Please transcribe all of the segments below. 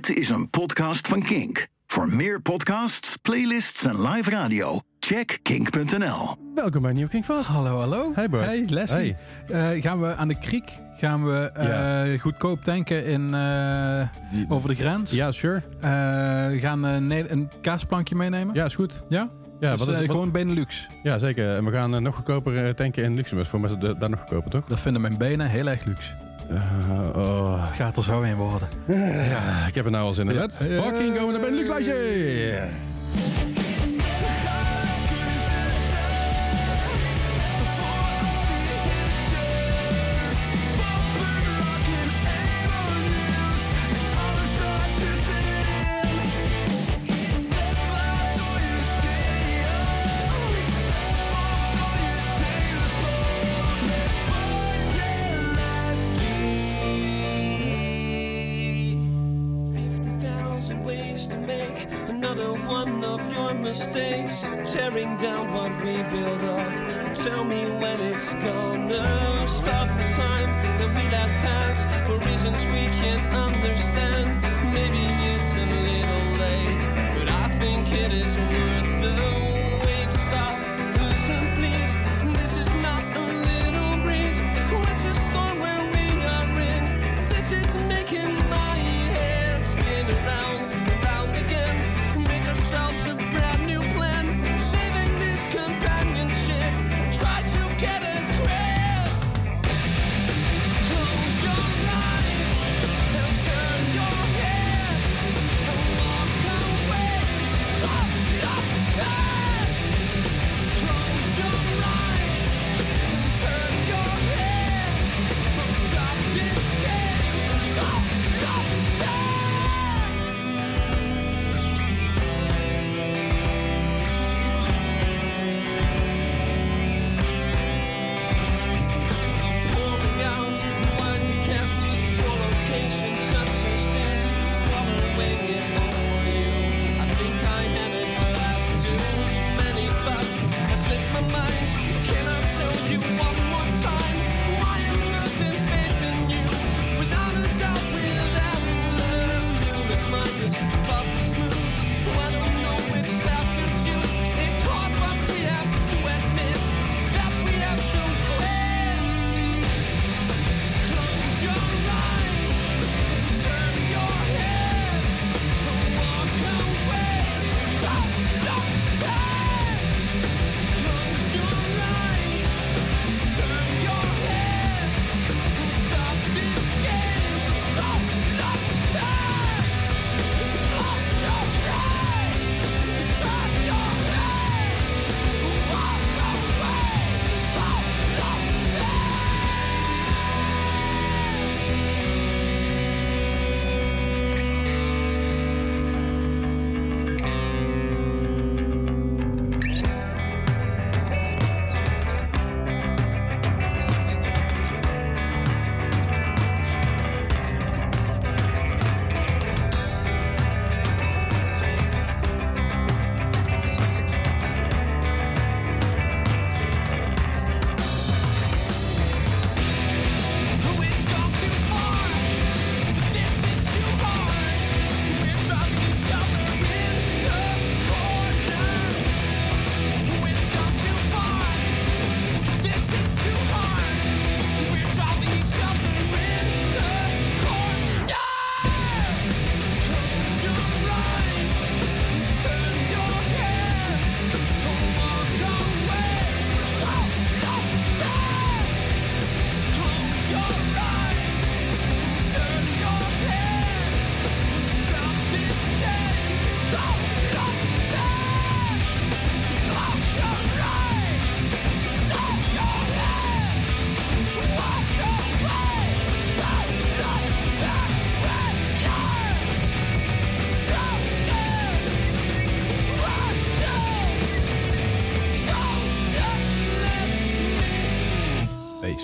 Dit is een podcast van Kink. Voor meer podcasts, playlists en live radio, check kink.nl. Welkom bij Nieuw King Vast. Hallo, hallo. Hey Bart. Hey Leslie. Eh, gaan we aan de kriek? Gaan we eh, Ja. goedkoop tanken in, eh, Die- over de grens? Ja, sure. Eh, gaan een kaasplankje meenemen? Ja, is goed. Ja? Ja, Dus, wat is, wat- gewoon Benelux. ja zeker. En we gaan nog goedkoper tanken in Luxemburg. Voor het, eh, daar nog goedkoper, toch? Dat vinden mijn benen heel erg luxe. Eh, oh. Het gaat er zo in worden. Ja, ik heb er nou al zin in. Let's fucking go naar Benelux lijstje. Mistakes. Tearing down what we build up. Tell me when it's gonna stop the time that we let pass for reasons we can't understand. Maybe it's a little late, but I think it is worth the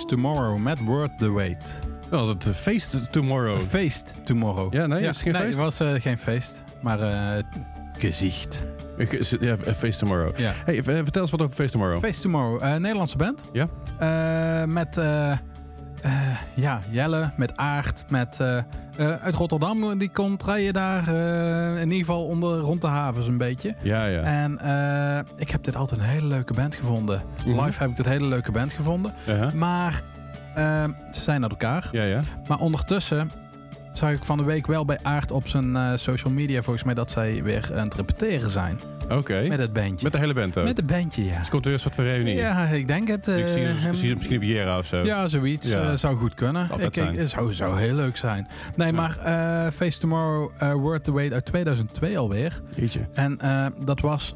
Tomorrow met Worth the Wait. Wel, het eh, feest tomorrow. Feest Tomorrow. Ja, nee, is het geen nee, feest? was eh, geen feest, maar eh, gezicht. Is- Ja, feest tomorrow. Ja. Hey, vertel eens wat over feest tomorrow. Face Tomorrow, eh, Nederlandse band. Ja. Met eh, eh, ja, Jelle, met Aard, met eh, uit Rotterdam, die komt rijden daar eh, in ieder geval onder, rond de havens een beetje. Ja, ja. En eh, ik heb dit altijd een hele leuke band gevonden. Mhm. Live heb ik dit hele leuke band gevonden. Uh-huh. Maar ze zijn uit elkaar. Ja, ja. Maar ondertussen zag ik van de week wel bij Aard op zijn social media volgens mij dat zij weer aan het repeteren zijn. Oké. Met het bandje. Met de hele band ook. Met het bandje, ja. Dus komt er weer een soort van reunie. Ja, ik denk het. ik zie, eh, ik zie het misschien op Jera of zo. Ja, zoiets. Ja. eh, zou goed kunnen. Ik, zijn. zou, zou heel leuk zijn. Nee, maar eh, Face Tomorrow eh Worth the Wait uit 2002 alweer. Jeetje. En dat was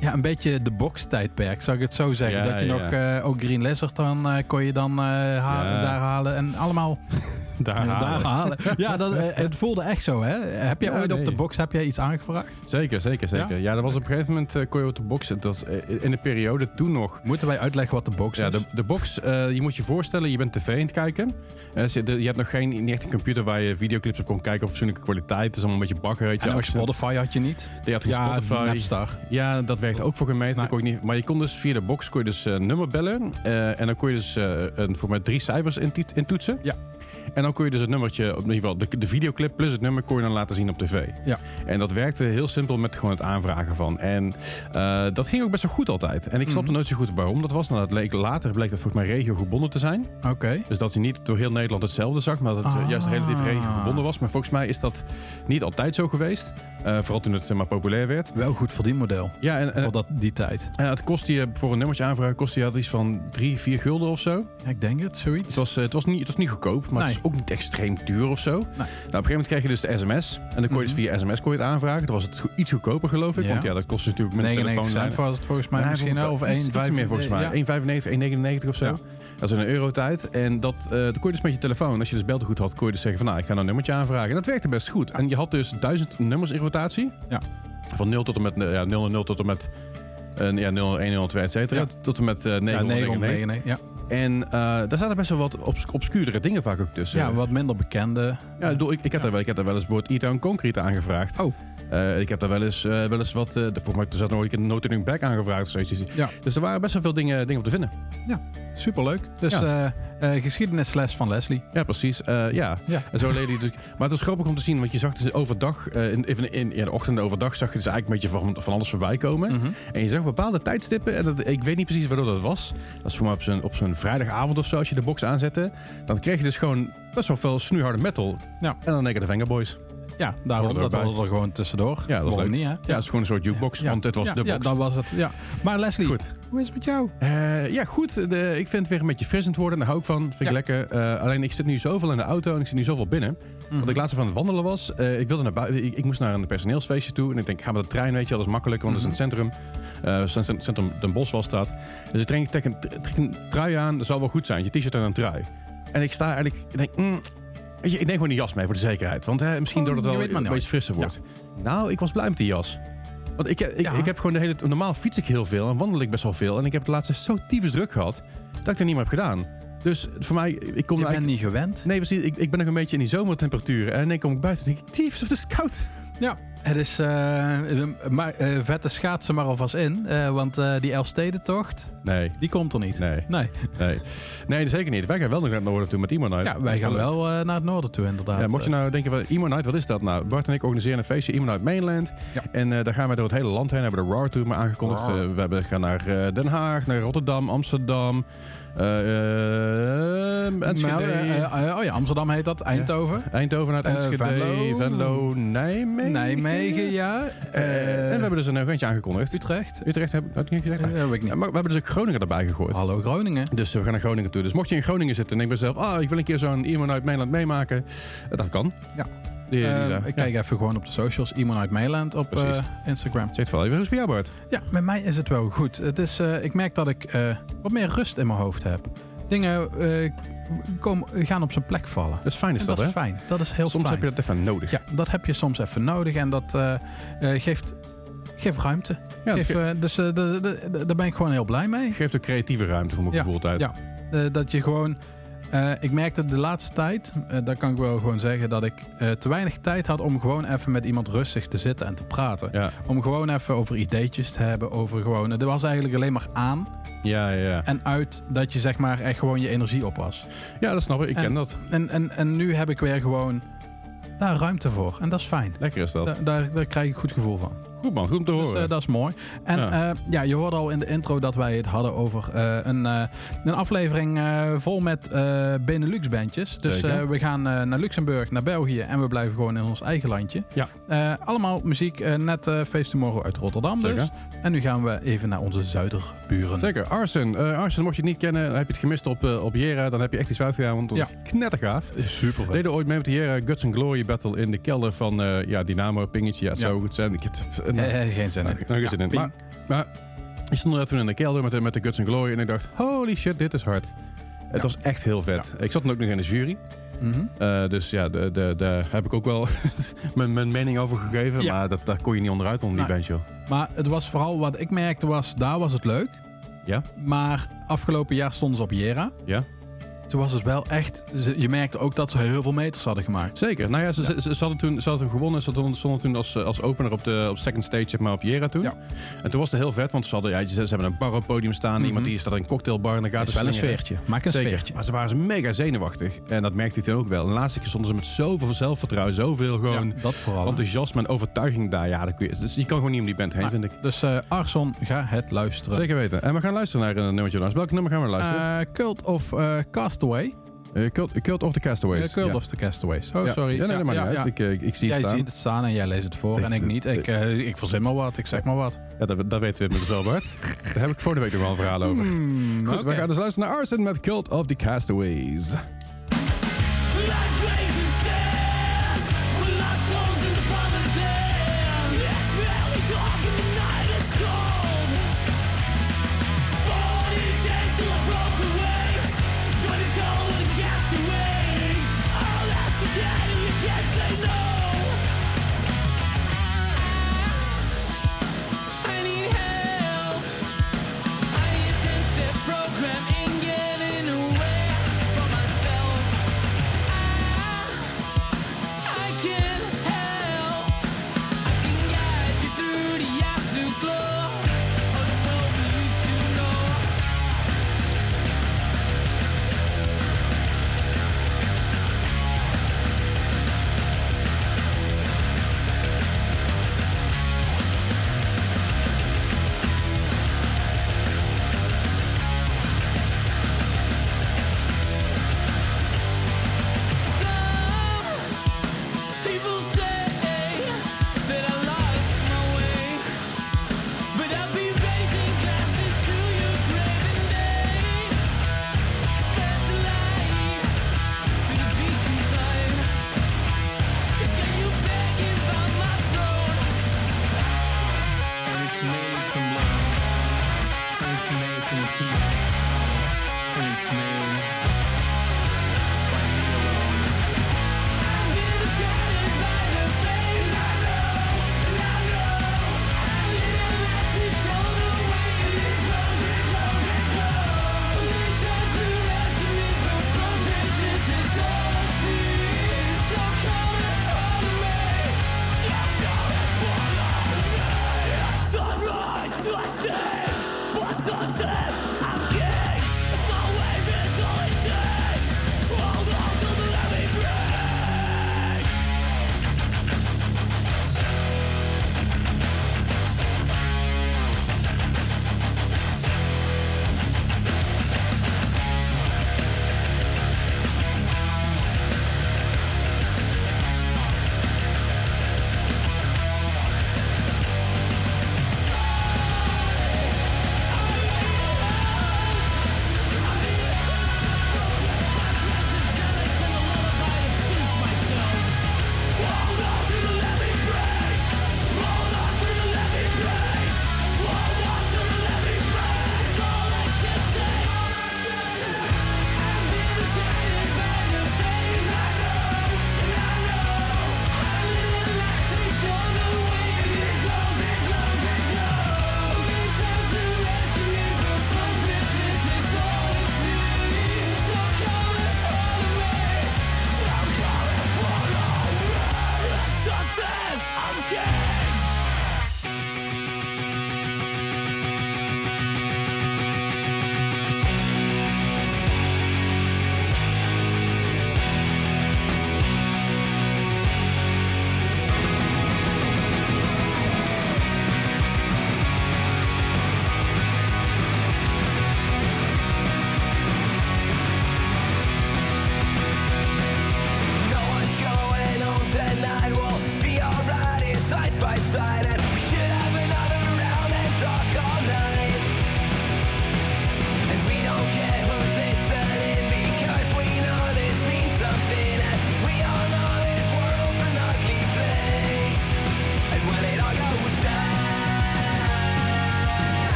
ja, een beetje de box-tijdperk, zou ik het zo zeggen. Ja, dat je ja. nog ook Green Lizard dan kon je dan Ja. daar halen. En allemaal Daar ja, halen. daar halen. Ja, dat, eh, het voelde echt zo, hè? Heb jij Ja, ooit op de box heb jij iets aangevraagd? Zeker, zeker, zeker. Ja, dat was op een gegeven moment uh, kon je op de box. Dat eh, in de periode toen nog. Moeten wij uitleggen wat de box Ja, is? de, de box, je moet je voorstellen, je bent tv aan het kijken. Je hebt nog geen niet echt een computer waar je videoclips op kon kijken op fatsoenlijke kwaliteit. Het is allemaal een beetje bakker. Weet je. en ook Spotify had je niet? Je had geen Ja, Spotify. Napstar. Ja, dat werkt ook voor. Dat kon je niet, maar je kon dus via de box kon je dus nummer bellen. en dan kon je dus een, voor mij drie cijfers in, in toetsen. Ja. En dan kon je dus het nummertje, in ieder geval de, de videoclip plus het nummer, kon je dan laten zien op tv. Ja. En dat werkte heel simpel met gewoon het aanvragen van. En eh, dat ging ook best wel goed altijd. En ik snapte Mhm. nooit zo goed waarom dat was. Nou, dat leek, later bleek dat volgens mij regio gebonden te zijn. Oké. Dus dat hij niet door heel Nederland hetzelfde zag, maar dat het Ah. juist relatief regio gebonden was. Maar volgens mij is dat niet altijd zo geweest. Eh, vooral toen het zeg maar populair werd. Wel goed verdienmodel Ja, en, en, voor dat, die tijd. en het kostte je voor een nummertje aanvragen kostte je had iets van 3, 4 gulden of zo. Ja, ik denk het, zoiets. Het was, eh, het was, niet, het was niet goedkoop, maar Nee. het is ook niet extreem duur of zo. Nou, op een gegeven moment kreeg je dus de sms. En dan kon je dus Mhm. via sms kon je het aanvragen. Dan was het iets goedkoper geloof ik. Ja. Want ja, dat kostte natuurlijk met de 99 telefoon. cent was het volgens mij misschien. hè, Of iets- 1, iets meer volgens mij. Ja. 1,95, 1,99 of zo. Ja. Dat is in een eurotijd. En dat, eh dan kon je dus met je telefoon, als je dus beltegoed had, kon je dus zeggen van nou, ik ga nou een nummertje aanvragen. En dat werkte best goed. En je had dus duizend nummers in rotatie. Ja. Van 0 tot en met eh, ja, 0 tot en met eh ja, 0, 1, 0, 2, et cetera. Ja. Tot en met eh Ja, 999. 999. Ja. En eh, daar zaten best wel wat obs obscuurdere dingen vaak ook tussen. ja, wat minder bekende. Ja, ik bedoel, ik, ik, heb daar wel, ik heb daar wel eens woord E-Town Concrete aangevraagd. Oh. Eh, ik heb daar wel eens, eh, wel eens wat... de- volgens mij er zat nog ooit een No Turning Back aangevraagd of zoiets. Ja. Dus er waren best wel veel dingen, dingen op te vinden. Superleuk. Dus Ja. geschiedenisles van Leslie. Ja, precies. Ja. Ja. En zo hij dus. Maar het was grappig om te zien, want je zag dus overdag, in, even in, in de ochtend en overdag, zag je dus eigenlijk een beetje van, van alles voorbij komen. Mhm. En je zag bepaalde tijdstippen, en dat, ik weet niet precies waardoor dat was. Dat is voor mij op zo'n, op zo'n vrijdagavond of zo, als je de box aanzette. Dan kreeg je dus gewoon best wel veel snoeiharde metal. Ja. En dan denk ik de Vengaboys. Ja, daarom. Dat was er gewoon tussendoor. Ja, dat was Waarom leuk. niet, hè? Ja, het is gewoon een soort jukebox, want het was ja, de Ja, box. dat was het. Ja. Maar Leslie, Goed. hoe is het met jou? Eh, ja, goed. De, ik vind het weer een beetje frissend worden. Daar hou ik van. Vind ik Ja. lekker. Eh, alleen ik zit nu zoveel in de auto en ik zit nu zoveel binnen. Mhm. Want ik laatst aan het wandelen was. eh, ik wilde naar buiten. Ik, ik moest naar een personeelsfeestje toe. En ik denk, ik ga met de trein, weet je. Dat is makkelijk, want het is in het centrum. eh cent- centrum Den Bosch was dat. Dus ik trek, trek, een, trek een trui aan. Dat zal wel goed zijn. Je t-shirt en een trui. En ik sta eigenlijk... Ik denk, mm, weet je, ik neem gewoon een jas mee voor de zekerheid. Want hè, misschien Oh, doordat het wel een nooit. beetje frisser wordt. Nou, ik was blij met die jas. Want ik, ik, Ja. ik heb gewoon de hele... Normaal fiets ik heel veel en wandel ik best wel veel. En ik heb het laatste zo tyfus druk gehad... dat ik dat niet meer heb gedaan. Dus voor mij... Ik kom Je bent niet gewend. Nee, precies. Ik, ik ben nog een beetje in die zomertemperatuur. En dan kom ik buiten en denk ik... Tief, het is koud. Ja, het is eh, maar, eh, vette schaatsen maar alvast in. eh, want die Elfstedentocht, Nee, die komt er niet. nee, Nee. nee. Nee, zeker niet. Wij gaan wel naar het noorden toe met Imo Night. Ja, wij gaan wel naar het noorden toe inderdaad. Ja, mocht je nou denken van Imo Night, wat is dat nou? Bart en ik organiseren een feestje Imo Night Mainland. Ja. En daar gaan wij door het hele land heen. We hebben de Raw Tour maar aangekondigd. We hebben, gaan naar Den Haag, naar Rotterdam, Amsterdam. Enschede. Eh, eh, oh ja, Amsterdam heet dat. Eindhoven. Eindhoven uit Eh, Enschede, Venlo. Venlo, Nijmegen. Nijmegen, ja. Eh, Eh, en we hebben dus een eentje aangekondigd. Utrecht. Utrecht heb ik niet gezegd. Eh, ik Ja, niet. maar we hebben dus ook Groningen erbij gegooid. Hallo Groningen. Dus we gaan naar Groningen toe. Dus mocht je in Groningen zitten en denk bij jezelf... ah, ik wil een keer zo'n iemand uit Nederland meemaken. eh, Dat kan. Ja. Die, die, Eh, ja. ik kijk even gewoon op de socials. Iemand uit Mainland op eh, Instagram. Zeg het wel even. Hoe is het bij jou, Bart? Ja, met mij is het wel goed. Het is, eh, ik merk dat ik eh, wat meer rust in mijn hoofd heb. Dingen eh, komen, gaan op zijn plek vallen. Dat is fijn, is En dat, dat hè? is fijn. Dat is heel Soms fijn. heb je dat even nodig. Ja, dat heb je soms even nodig. En dat eh, eh, geeft, geeft ruimte. Ja, dat Geeft, ge- dus de- de- de- daar ben ik gewoon heel blij mee. geeft ook creatieve ruimte voor mijn Ja, gevoel uit. ja. Dat je gewoon... ik merkte de laatste tijd, daar kan ik wel gewoon zeggen... dat ik te weinig tijd had om gewoon even met iemand rustig te zitten en te praten. Ja, Om gewoon even over ideetjes te hebben. Over gewoon... Er was eigenlijk alleen maar aan ja, ja. ja. en uit dat je zeg maar echt gewoon je energie op was. Ja, dat snap ik. Ik En- ken dat. En, en, en nu heb ik weer gewoon daar ruimte voor. En dat is fijn. Lekker is dat. Da- daar, daar krijg ik goed gevoel van. Goed man, goed om te Dus horen. eh, dat is mooi. En Ja. ja. ja, je hoorde al in de intro dat wij het hadden over eh, een, eh, een aflevering eh, vol met eh Benelux-bandjes. Dus eh, we gaan eh, naar Luxemburg, naar België en we blijven gewoon in ons eigen landje. Ja. Eh, allemaal muziek, eh, net eh Face Tomorrow uit Rotterdam dus. Zeker. En nu gaan we even naar onze zuiderburen. Zeker. Arsen. Eh Arsen, mocht je het niet kennen, heb je het gemist op, eh, op Jera, dan heb je echt iets gedaan, want dat was knettergaaf. Super We deden ooit mee met de Jera Guts and Glory Battle in de kelder van eh, ja, Dynamo, Pingetje. Ja, het Ja. zou goed zijn. Ik heb het, Eh, geen zin in. Nou, nou, geen zin in. ping. Maar, maar ik stond er toen in de kelder met de, met de Guts and Glory en ik dacht, holy shit, dit is hard. Het Ja. was echt heel vet. Ik zat dan ook nog in de jury. Mhm. Eh, dus ja, de, de, daar heb ik ook wel mijn, mijn mening over gegeven. Ja. Maar dat, daar kon je niet onderuit onder die Nee. band, joh. Maar het was vooral wat ik merkte was, daar was het leuk. Ja? Maar afgelopen jaar stonden ze op Jera. Ja? Toen was het wel echt, je merkte ook dat ze heel veel meters hadden gemaakt. Zeker. Nou ja, ze, Ja. Ze, ze hadden toen, ze hadden toen gewonnen. Ze stonden toen als, als opener op de op second stage, zeg maar, op Jera toen. Ja. En toen was het heel vet, want ze, hadden, ja, ze, ze hebben een bar op het podium staan. Mhm. Iemand die staat in een cocktailbar en dan gaat Het wel een sfeertje. Maak een Zeker. sfeertje. Maar ze waren mega zenuwachtig. En dat merkte hij toen ook wel. En de laatste keer stonden ze met zoveel zelfvertrouwen, zoveel gewoon dat vooral. enthousiasme en overtuiging daar. Ja, dat kun je, dus je kan gewoon niet om die band heen, Nou, vind ik. Dus eh Arson, ga het luisteren. Zeker weten. En we gaan luisteren naar een nummertje. Welk nummer gaan we luisteren? Eh, Cult of eh, Castaway. Eh, Cult, Cult of the Castaways. Eh, Cult ja. of the Castaways. Oh, Ja. sorry. Ja, nee, maakt niet uit. Ik, eh, ik, ik zie het Jij staan. ziet het staan en jij leest het voor Ik- en ik niet. Ik, ik verzin maar wat, ik zeg maar wat. Ja, dat, dat weten we met wel, Bart. Daar heb ik vorige week nog wel een verhaal over. Hmm, Goed, we gaan dus luisteren naar Arson met Cult of the Castaways. teeth it's me.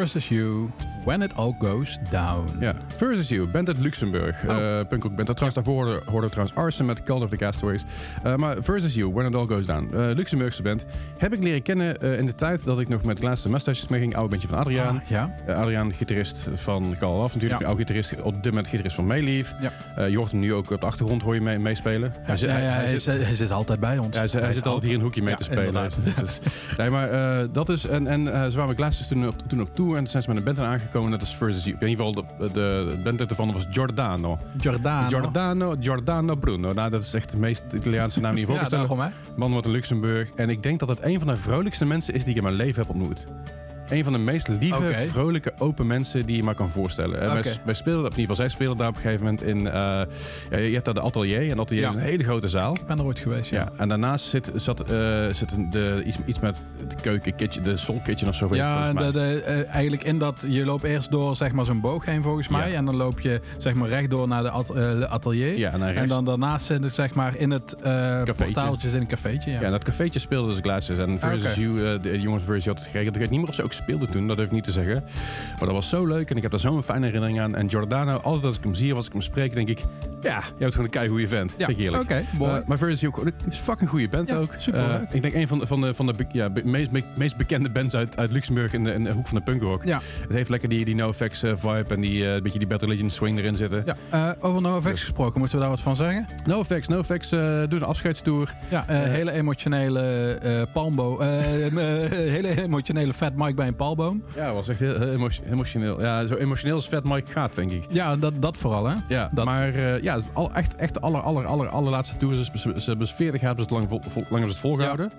Versus You, When It All Goes Down. Ja, Versus You, band uit Luxemburg. Oh. Eh punkrock band. Dat trouwens, daarvoor hoorde, hoorde trouwens Arson met Call of the Castaways. Eh, maar Versus You, When It All Goes Down. Eh, Luxemburgse band. Heb ik leren kennen in de tijd dat ik nog met laatste mustaches mee ging. Oude bandje van Adriaan. Ah, ja. Adriaan, gitarist van Call of natuurlijk. Ja. Oude gitarist, op dit moment gitarist van Mayleaf. Ja. Je hoort hem nu ook op de achtergrond hoor je mee, meespelen. Hij, zit- ja, hij hij, zit- hij zit altijd bij ons. ja, hij, zit- altijd hier in een hoekje mee te spelen. Dus, nee, maar dat is. En, en ze waren met toen, op- toen op tour en toen zijn ze met een band aan aangekomen. Dat is Versus You. In ieder geval, de, de, de band ervan was Giordano. Giordano. Giordano, Giordano Bruno. Nou, dat is echt de meest Italiaanse naam die je voor Ja, kan stellen. daarom hè. Man wordt in Luxemburg. En ik denk dat het een van de vrolijkste mensen is die ik in mijn leven heb ontmoet. Een van de meest lieve, vrolijke, open mensen die je maar kan voorstellen. En wij, speelden, of in ieder geval zij speelden daar op een gegeven moment in... eh, ja, je hebt daar de atelier. En atelier Ja. is een hele grote zaal. Ik ben er ooit geweest, ja. Ja, en daarnaast zit, zat, eh, zit een, de, iets, iets met de keuken, kitchen, de soul kitchen of zo. Ja, de, de, eh, eigenlijk in dat je loopt eerst door zeg maar zo'n boog heen volgens mij Ja. en dan loop je zeg maar rechtdoor naar de at- atelier. ja, en, dan En rechts, dan daarnaast zit het zeg maar in het portaaltje in een cafeetje. Ja. ja, en dat cafeetje speelde dus Glasses. En Versus Ah. You, de jongens Versus had het geregeld. Ik weet niet meer of ze ook speelden toen, dat durf ik niet te zeggen. Maar dat was zo leuk en ik heb daar zo'n fijne herinnering aan. En Giordano, altijd als ik hem zie als ik hem spreek, denk ik... Ja, jij bent gewoon een keigoede vent. Ja. Oké, mooi. Eh, maar het is een fucking goede band Ja, ook. superleuk. Eh, ik denk een van de, van de, van de ja, meest, me- meest bekende bands uit, uit Luxemburg in de, in de hoek van de punkrock. ja. Het heeft lekker die, die NoFX eh, vibe en die beetje die Bad Religion swing erin zitten. Ja, over NoFX gesproken, moeten we daar wat van zeggen? NoFX, NoFX doet een afscheidstour. Ja, hele emotionele palmbo, hele emotionele Fat Mike bij een palmboom. Ja, was echt heel, heel emo- emotioneel. Ja, zo emotioneel als Fat Mike gaat, denk ik. Ja, dat, dat vooral hè. Ja, Dat- maar eh, ja, al, echt, echt de aller, aller, aller, allerlaatste tour. Ze, ze, hebben 40 jaar hebben ze het lang, vol, lang hebben ze het volgehouden.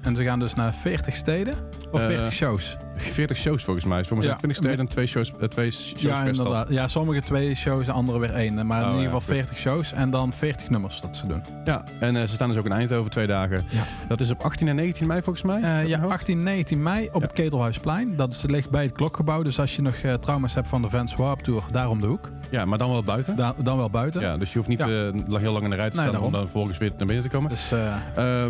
En ze gaan dus naar 40 steden of Eh, 40 shows. 40 shows volgens mij. Ja. 20 steden en twee shows, eh, twee shows Ja, per stad. inderdaad. Ja, sommige twee shows, andere weer één. Maar Oh, in ieder ja, geval goed. 40 shows en dan 40 nummers dat ze doen. Ja, en eh, ze staan dus ook in Eindhoven twee dagen. Dat is op 18 en 19 mei volgens mij. Eh, ja, mijn hoofd. 18 19 mei op het Ketelhuisplein. Dat is, ligt bij het klokgebouw. Dus als je nog trauma's hebt van de Vans Warp Tour, daar om de hoek. ja, maar dan wel buiten. Da- dan wel buiten. Ja, dus je hoeft niet heel lang in de rij te Nee, staan om dan vervolgens weer naar binnen te komen. Dus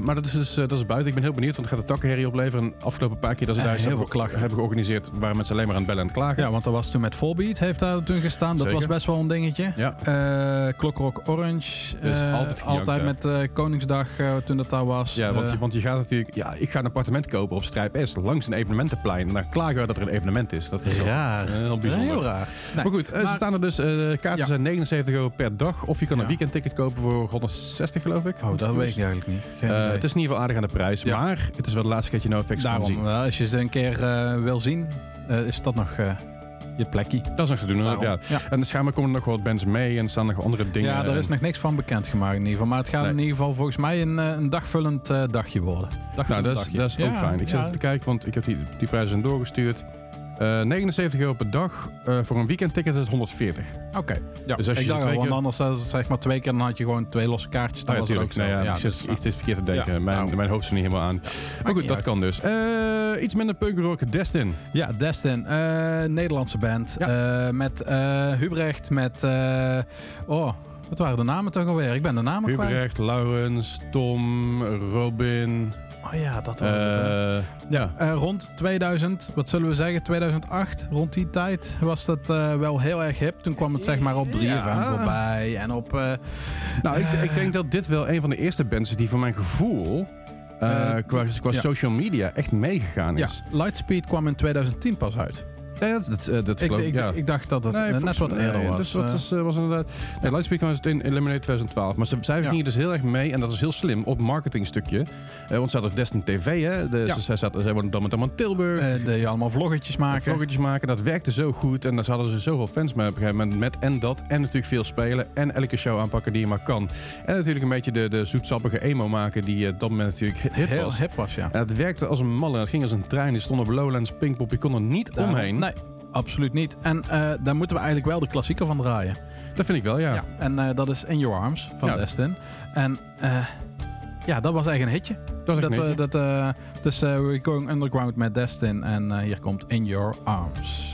maar dat is, dus, dat is buiten. Ik ben heel benieuwd, want het gaat de takkenherrie opleveren. En afgelopen paar keer dat ze daar heel veel klachten. Hebben georganiseerd, waren mensen alleen maar aan het bellen en klagen. ja, want dat was toen met Volbeat, heeft daar toen gestaan. Dat Zeker. was best wel een dingetje. Ja. Eh Clockrock Orange. Dat is eh, altijd gejankt, altijd ja. met eh, Koningsdag eh, toen dat daar was. Ja, want, Eh, je, want je gaat natuurlijk... Ja, ik ga een appartement kopen op Strijp S langs een evenementenplein. En daar klagen we dat er een evenement is. Dat is raar. eh, heel bijzonder. Heel raar. Nee, maar goed, eh, maar- ze staan er dus... eh, de kaarten Ja. zijn 79 euro per dag. Of je kan een Ja. weekendticket kopen voor 160 geloof ik. Oh, dat weet ik eigenlijk niet. Eh, het is in ieder geval aardig aan de prijs. Ja. Maar het is wel de laatste keertje NoFX gaan zien. Daarom, eh, als je ze een keer eh, wil zien, eh, is dat nog eh, je plekje. Dat is nog te doen. Ja. Ja. En schijnbaar komen er nog wat bands mee. En staan nog andere dingen. Ja, er is nog niks van bekendgemaakt in ieder geval. Maar het gaat Nee. in ieder geval volgens mij een, een dagvullend dagje worden. Nou, dat is, dagje. dat is ook Ja, fijn. Ik zit ja. even te kijken, want ik heb die, die prijzen doorgestuurd. Eh 79 euro per dag. Eh, voor een weekendticket is het 140. Oké. Ja. Dus als je ik dacht al, want keer- anders eh, zeg maar twee keer, dan had je gewoon twee losse kaartjes. Dan Oh ja, was het ook. Nee, ja, Ja, dus, ik zit verkeerd te denken. Mijn, nou. mijn hoofd is er niet helemaal aan. Maar goed, dat uit. kan dus. Eh, iets minder punkrock. Destin. Ja, Destin. eh, Nederlandse band. Eh, met eh Hubrecht, met... eh, oh, wat waren de namen toch alweer? Ik ben de namen kwijt. Hubrecht, Laurens, Tom, Robin. Oh ja, dat was het. hè. eh, ja. Eh, rond 2000, wat zullen we zeggen, 2008, rond die tijd was dat eh, wel heel erg hip. Toen kwam het zeg maar op 3FM Ja. voorbij en op... eh, Nou, ik, ik denk dat dit wel een van de eerste bands is die voor mijn gevoel... eh, Eh, qua qua ja. social media echt meegegaan ja, is. Lightspeed kwam in 2010 pas uit. Ja, dat, dat, eh, dat Ik, geloof ik, ja. ik dacht dat het Nee, net wat eerder nee, was. Dus wat Eh, is, eh, was inderdaad. Nee, Lightspeed kwam dus in Eliminate 2012. Maar ze, zij gingen dus heel erg mee, en dat is heel slim, op marketingstukje. Eh, want ze hadden Destin TV, hè. De, Ja. ze, zij, zaten, zij wonen dan met allemaal Tilburg. eh, de, allemaal vloggetjes maken. Vloggetjes maken, dat werkte zo goed. En daar hadden ze zoveel fans mee op een gegeven moment. Met en dat, en natuurlijk veel spelen. En elke show aanpakken die je maar kan. En natuurlijk een beetje de, de zoetsappige emo maken die op dat moment natuurlijk hip heel was. hip was, ja. En het werkte als een malle. Het ging als een trein. Die stond op Lowlands, Pinkpop. Je kon er niet omheen. Nee, absoluut niet. En eh, daar moeten we eigenlijk wel de klassieker van draaien. Dat vind ik wel, ja. Ja. En eh, dat is In Your Arms van Ja. Destin. En eh, ja, dat was echt een hitje. Dat Dat, netje. eh, dat, dus we're going underground met Destin. En hier komt In Your Arms.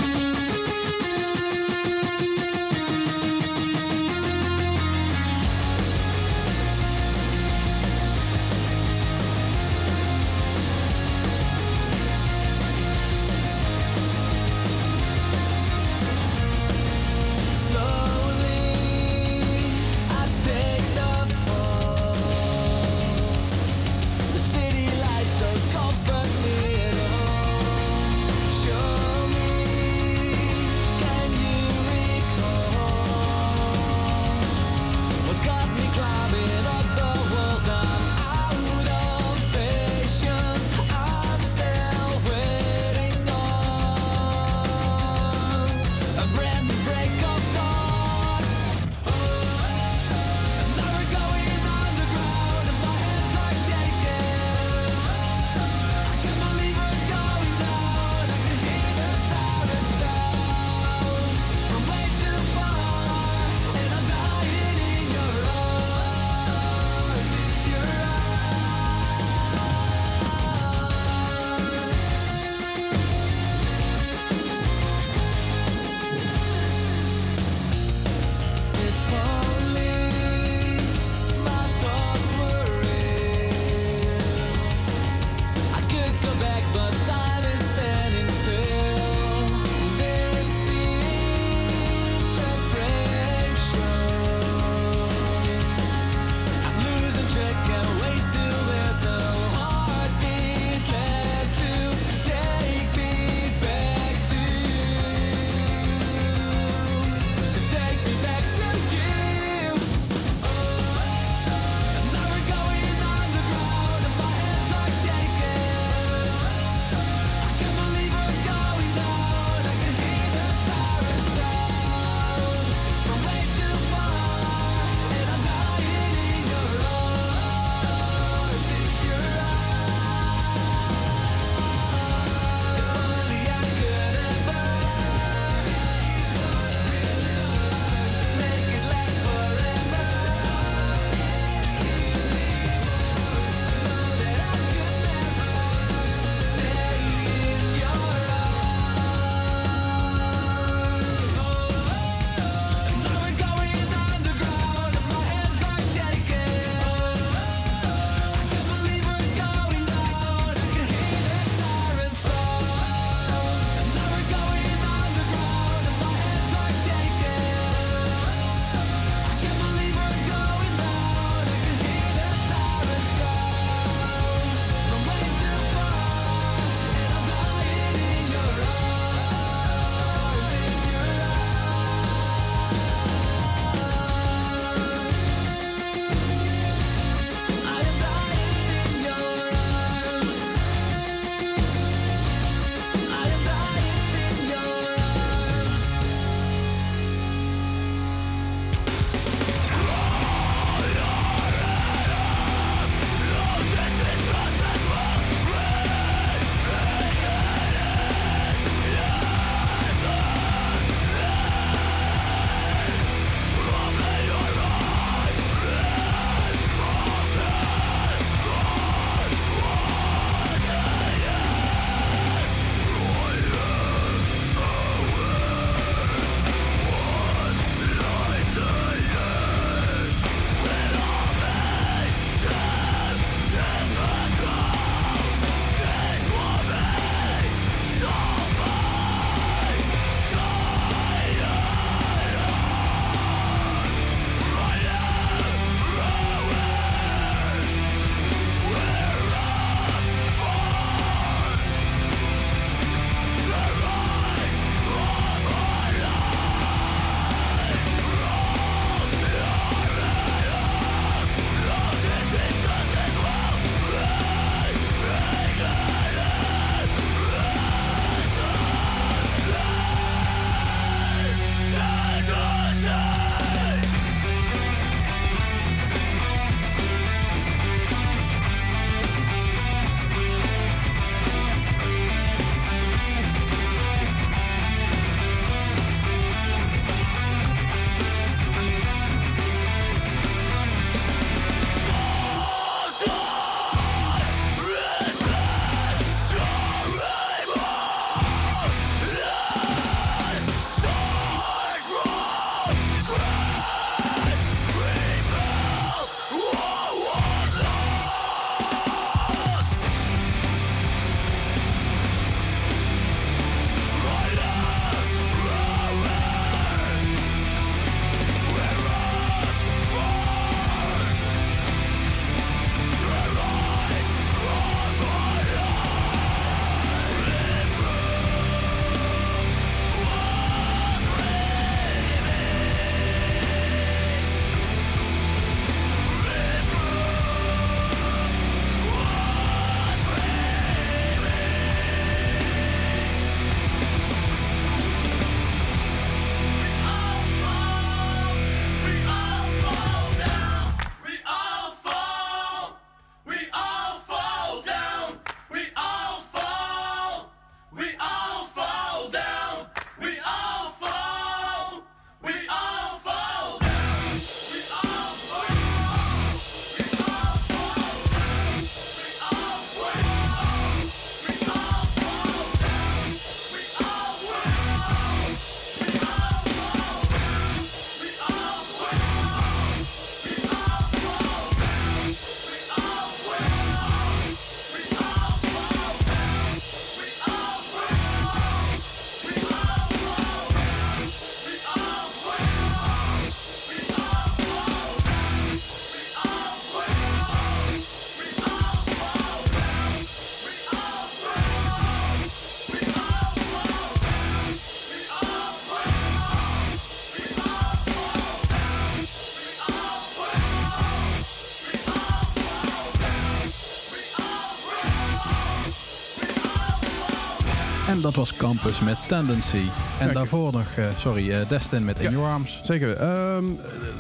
Was Campus met Tendency. En daarvoor nog, eh, sorry, eh, Destin met In. Your Arms. Zeker. Ehm,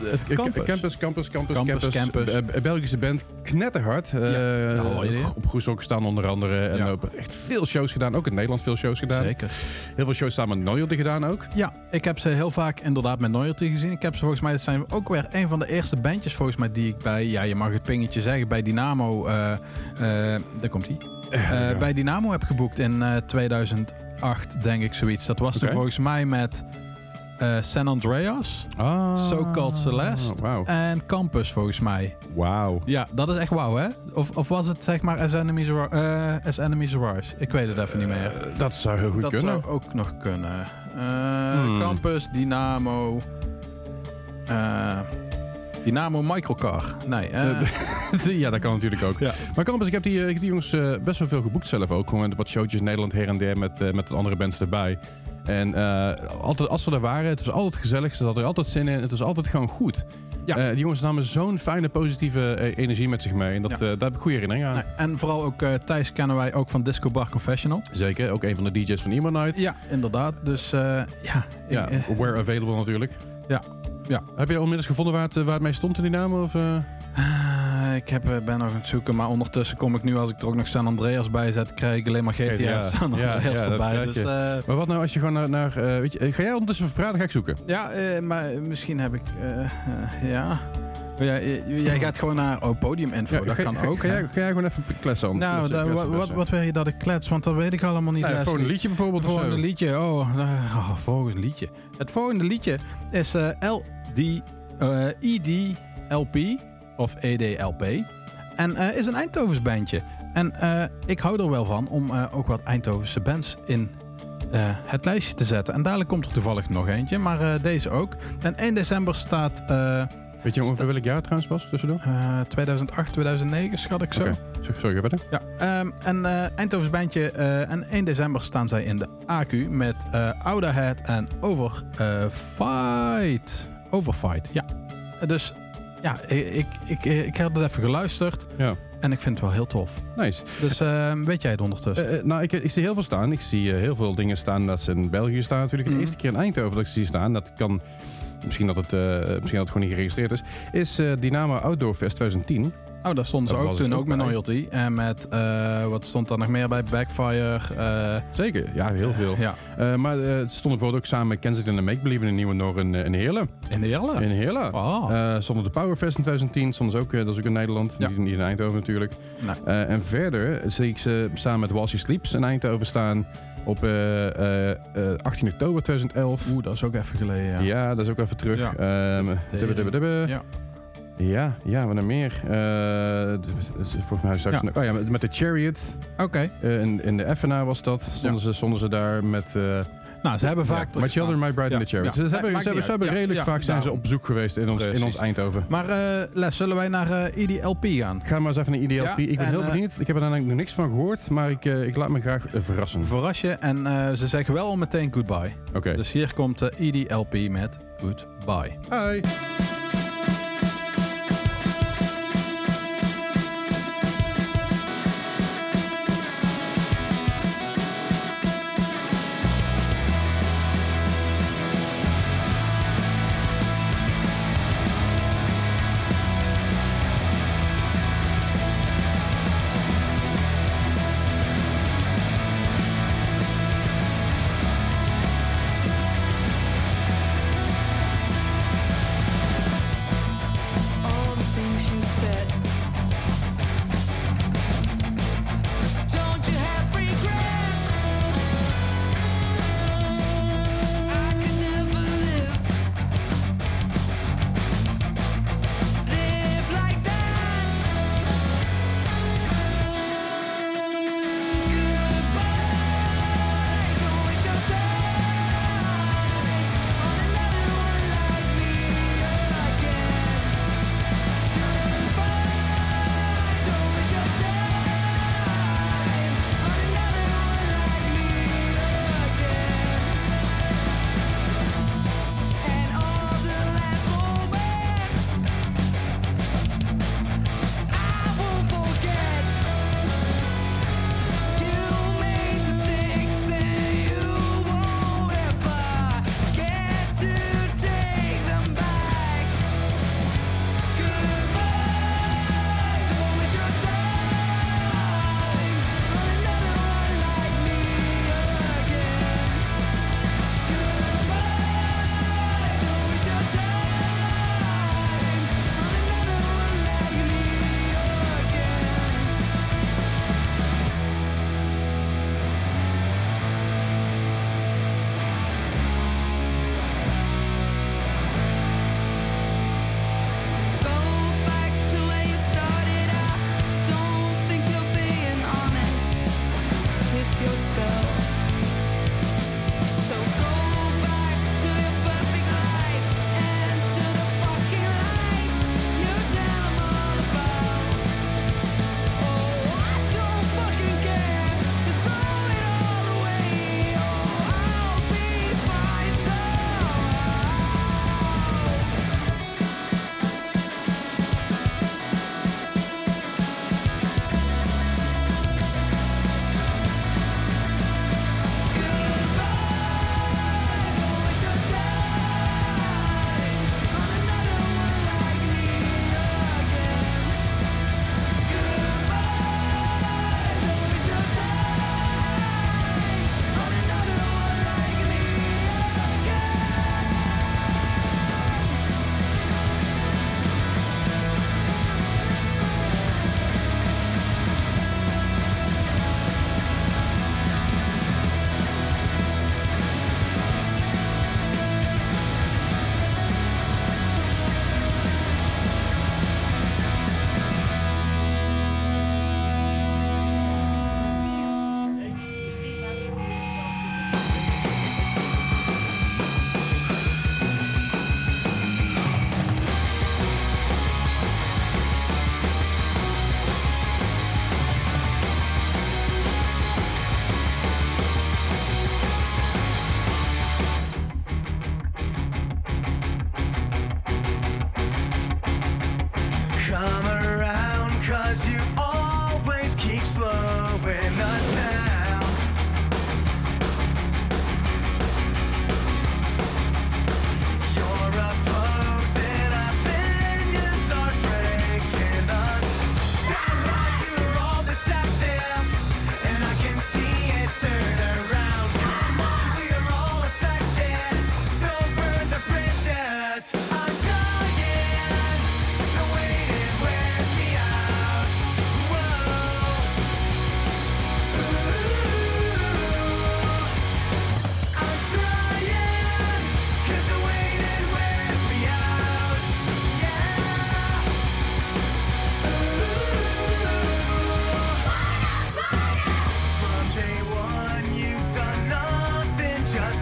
het, Campus. campus. campus, campus, campus, Campus, campus. Be- Be- Belgische band, knetterhard. Eh, op Groeshoek staan onder andere. En Ja. op echt veel shows gedaan. Ook in Nederland veel shows gedaan. Zeker. Heel veel shows samen met Noyalty gedaan ook. Ja, ik heb ze heel vaak inderdaad met Loyalty gezien. Ik heb ze volgens mij, dat zijn ook weer een van de eerste bandjes volgens mij die ik bij, ja je mag het pingetje zeggen, bij Dynamo, eh eh daar komt hij. Eh, bij Dynamo heb geboekt in eh, 2008, denk ik zoiets. Dat was Oké. volgens mij met eh, San Andreas, Ah, So Called Celeste Wauw. en Campus volgens mij. Wauw. Ja, dat is echt wauw hè? Of, of was het zeg maar As Enemies, eh, As Enemies Arise? Ik weet het even niet meer. Eh, dat zou heel goed dat kunnen. zou ook nog kunnen. Hmm. Campus, Dynamo. eh, Dynamo Microcar. Nee. eh, ja, dat kan natuurlijk ook. Ja. Maar Campus, ik heb die, ik heb die jongens eh, best wel veel geboekt zelf ook. Gewoon wat showtjes in Nederland her en der met, eh, met andere bands erbij. En altijd, als ze er waren, het was altijd gezellig. Ze hadden er altijd zin in. Het was altijd gewoon goed. Ja. Die jongens namen zo'n fijne, positieve energie met zich mee. En dat, Ja. daar heb ik goede herinneringen aan. nee, en vooral ook Thijs kennen wij ook van Disco Bar Confessional. Zeker, ook een van de DJ's van Night. Ja, inderdaad. Dus ja. ik, Ja, where available natuurlijk. Ja. Ja. Heb je onmiddellijk gevonden waar het, eh, waar het mee stond in die namen? Of, eh? eh, ik heb, eh, ben nog aan het zoeken, maar ondertussen kom ik nu, als ik er ook nog San Andreas bij zet, krijg ik alleen maar GTS Ja, San ja, Andreas ja, dat erbij. Dus, Maar wat nou als je gewoon naar... naar weet je, ga jij ondertussen verpraten? Ga ik zoeken. Ja, maar misschien heb ik. ja. Ja, j- jij gaat gewoon naar oh, podiuminfo, Ja, dat ga, kan ga- ook. Ga, jij, ga jij gewoon even kletsen? nou, Kletsen, da- kletsen, wat, wat, wil je dat ik klets? Want dat weet ik allemaal niet. Nou, voor een liedje bijvoorbeeld of Volgende liedje. Oh, nou, oh, volgende liedje. Het volgende liedje is eh Eh, EDLP of EDLP. En eh, is een Eindhovens bandje. En eh, ik hou er wel van om eh, ook wat Eindhovense bands in eh, het lijstje te zetten. En dadelijk komt er toevallig nog eentje, maar eh, deze ook. En 1 december staat eh, Weet je ongeveer welk jaar trouwens was tussendoor? eh, 2008, 2009, schat ik zo. Oké. Sorry, ga verder. Ja, ehm, en eh Eindhovens bandje. eh, en 1 december staan zij in de AQ met eh Ouda Head en Over eh, Fight. Overfight, ja. Dus ja, ik, ik, ik, heb het even geluisterd. Ja. En ik vind het wel heel tof. Nice. Dus ehm, weet jij het ondertussen? Eh, eh, nou, ik, ik zie heel veel staan. Ik zie eh, heel veel dingen staan dat ze in België staan. Natuurlijk de Mhm. eerste keer in Eindhoven dat ik ze zie staan. Dat kan... Misschien dat, het, eh, misschien dat het gewoon niet geregistreerd is. Is eh, Dynamo Outdoor Fest 2010. Oh, daar stonden ze dat ook toen, ook ook met. Loyalty. En met, eh, wat stond daar nog meer bij? Backfire. eh, Zeker, ja, heel veel. Ja, Eh, maar ze stonden bijvoorbeeld ook samen met Kensington en Make Believe in een nieuwe Noor in, in Heerlen. in Jelle. In Heerlen. Oh. Eh, stonden de Powerfest in 2010. Stonden ze ook, dat is ook in Nederland. Ja. Niet, niet in Eindhoven natuurlijk. Nee. En verder zie ik ze samen met Walshy Sleeps in Eindhoven staan. Op eh, eh, eh, 18 oktober 2011. Oeh, dat is ook even geleden. Ja. Ja, dat is ook even terug. Ja. Ehm, dubbe, dubbe, dubbe. Ja. Ja, ja, wat dan meer? D- volgens mij straks... Ja. Oh ja, met, met de Chariot. Oké. eh, in, in de FNA was dat. Stonden, ze, stonden ze daar met... eh Nou, ze hebben vaak... ja, My Children. My Bride and the Chariot. Ze, hebben, ze, hebben, ze redelijk vaak zijn ze daarom. op bezoek geweest in ons, in ons Eindhoven. Maar Les, zullen wij naar eh EDLP gaan? Ga maar eens even naar IDLP. Ja, ik ben en, heel benieuwd. Ik heb er eigenlijk nog niks van gehoord. Maar ik, ik laat me graag verrassen. Verras je en ze zeggen wel al meteen goodbye. Oké. Dus hier komt de EDLP met goodbye. Hi. Just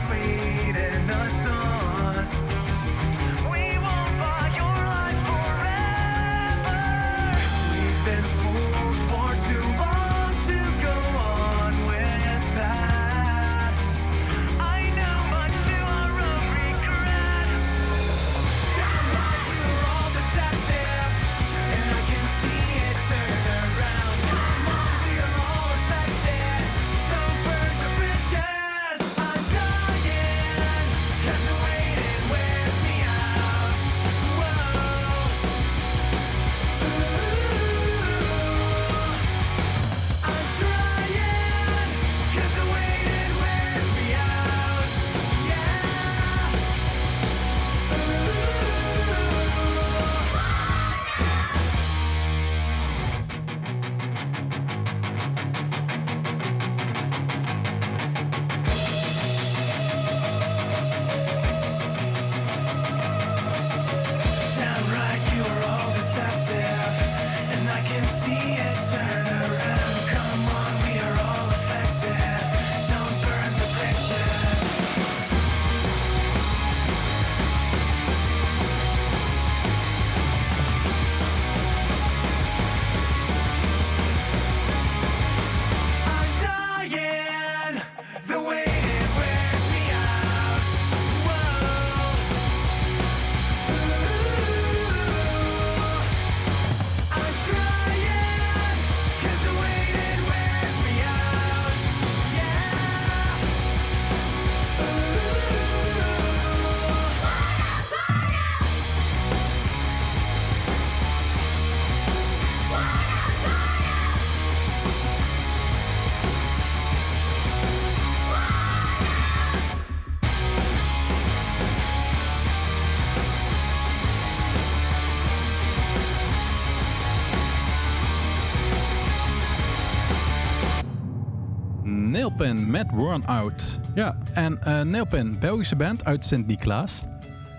met Run Out. Ja. En eh Nailpin, Belgische band uit Sint-Niklaas.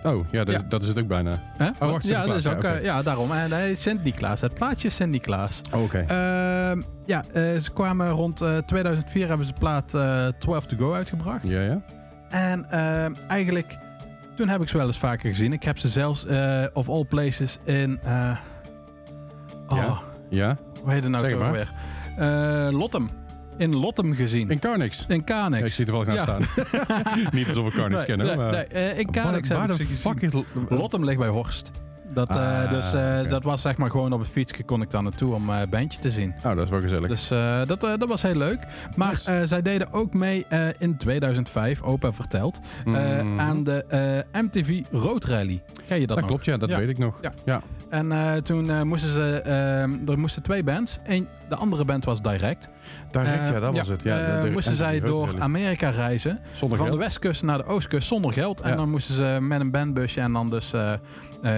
Oh, ja, dat, Ja. Is, dat is het ook bijna. Oh, wacht, ja, dat is ook, ja, eh, ja, daarom. En hij is Sint-Niklaas. Het plaatje is Sint-Niklaas. Oh, oké. Ehm, ja, eh, ze kwamen rond eh, 2004 hebben ze de plaat eh 12 to go uitgebracht. ja, ja. En ehm, eigenlijk, toen heb ik ze wel eens vaker gezien. Ik heb ze zelfs, eh, of all places, in... eh oh, Ja. Ja. hoe heet het nou toch weer? Eh Lottem. In Lottem gezien. In Carnix. In Kanex. Ja, ik zie er wel gaan Ja. staan. Niet alsof we Carnix Nee, kennen. nee, maar... nee, eh, in waar, heb waar ik de ze gezien. fuck is... Lottem ligt bij Horst. Dat, eh, Ah, dus eh, dat was zeg maar gewoon op het fietsje kon ik daar naartoe om eh bandje te zien. Oh, dat is wel gezellig. Dus dat, dat was heel leuk. Maar Nice. zij deden ook mee in 2005, opa verteld, Mhm. aan de MTV Road Rally. Ken je dat, dat nog? klopt, ja, dat Ja. weet ik nog. Ja. ja. En toen moesten ze, er moesten twee bands. Eén, de andere band was Direct. Direct, ja, dat was het. Ja, de- de moesten zij door Rally. Amerika reizen. Zonder van geld. de westkust naar de oostkust zonder geld. En Ja. dan moesten ze met een bandbusje en dan dus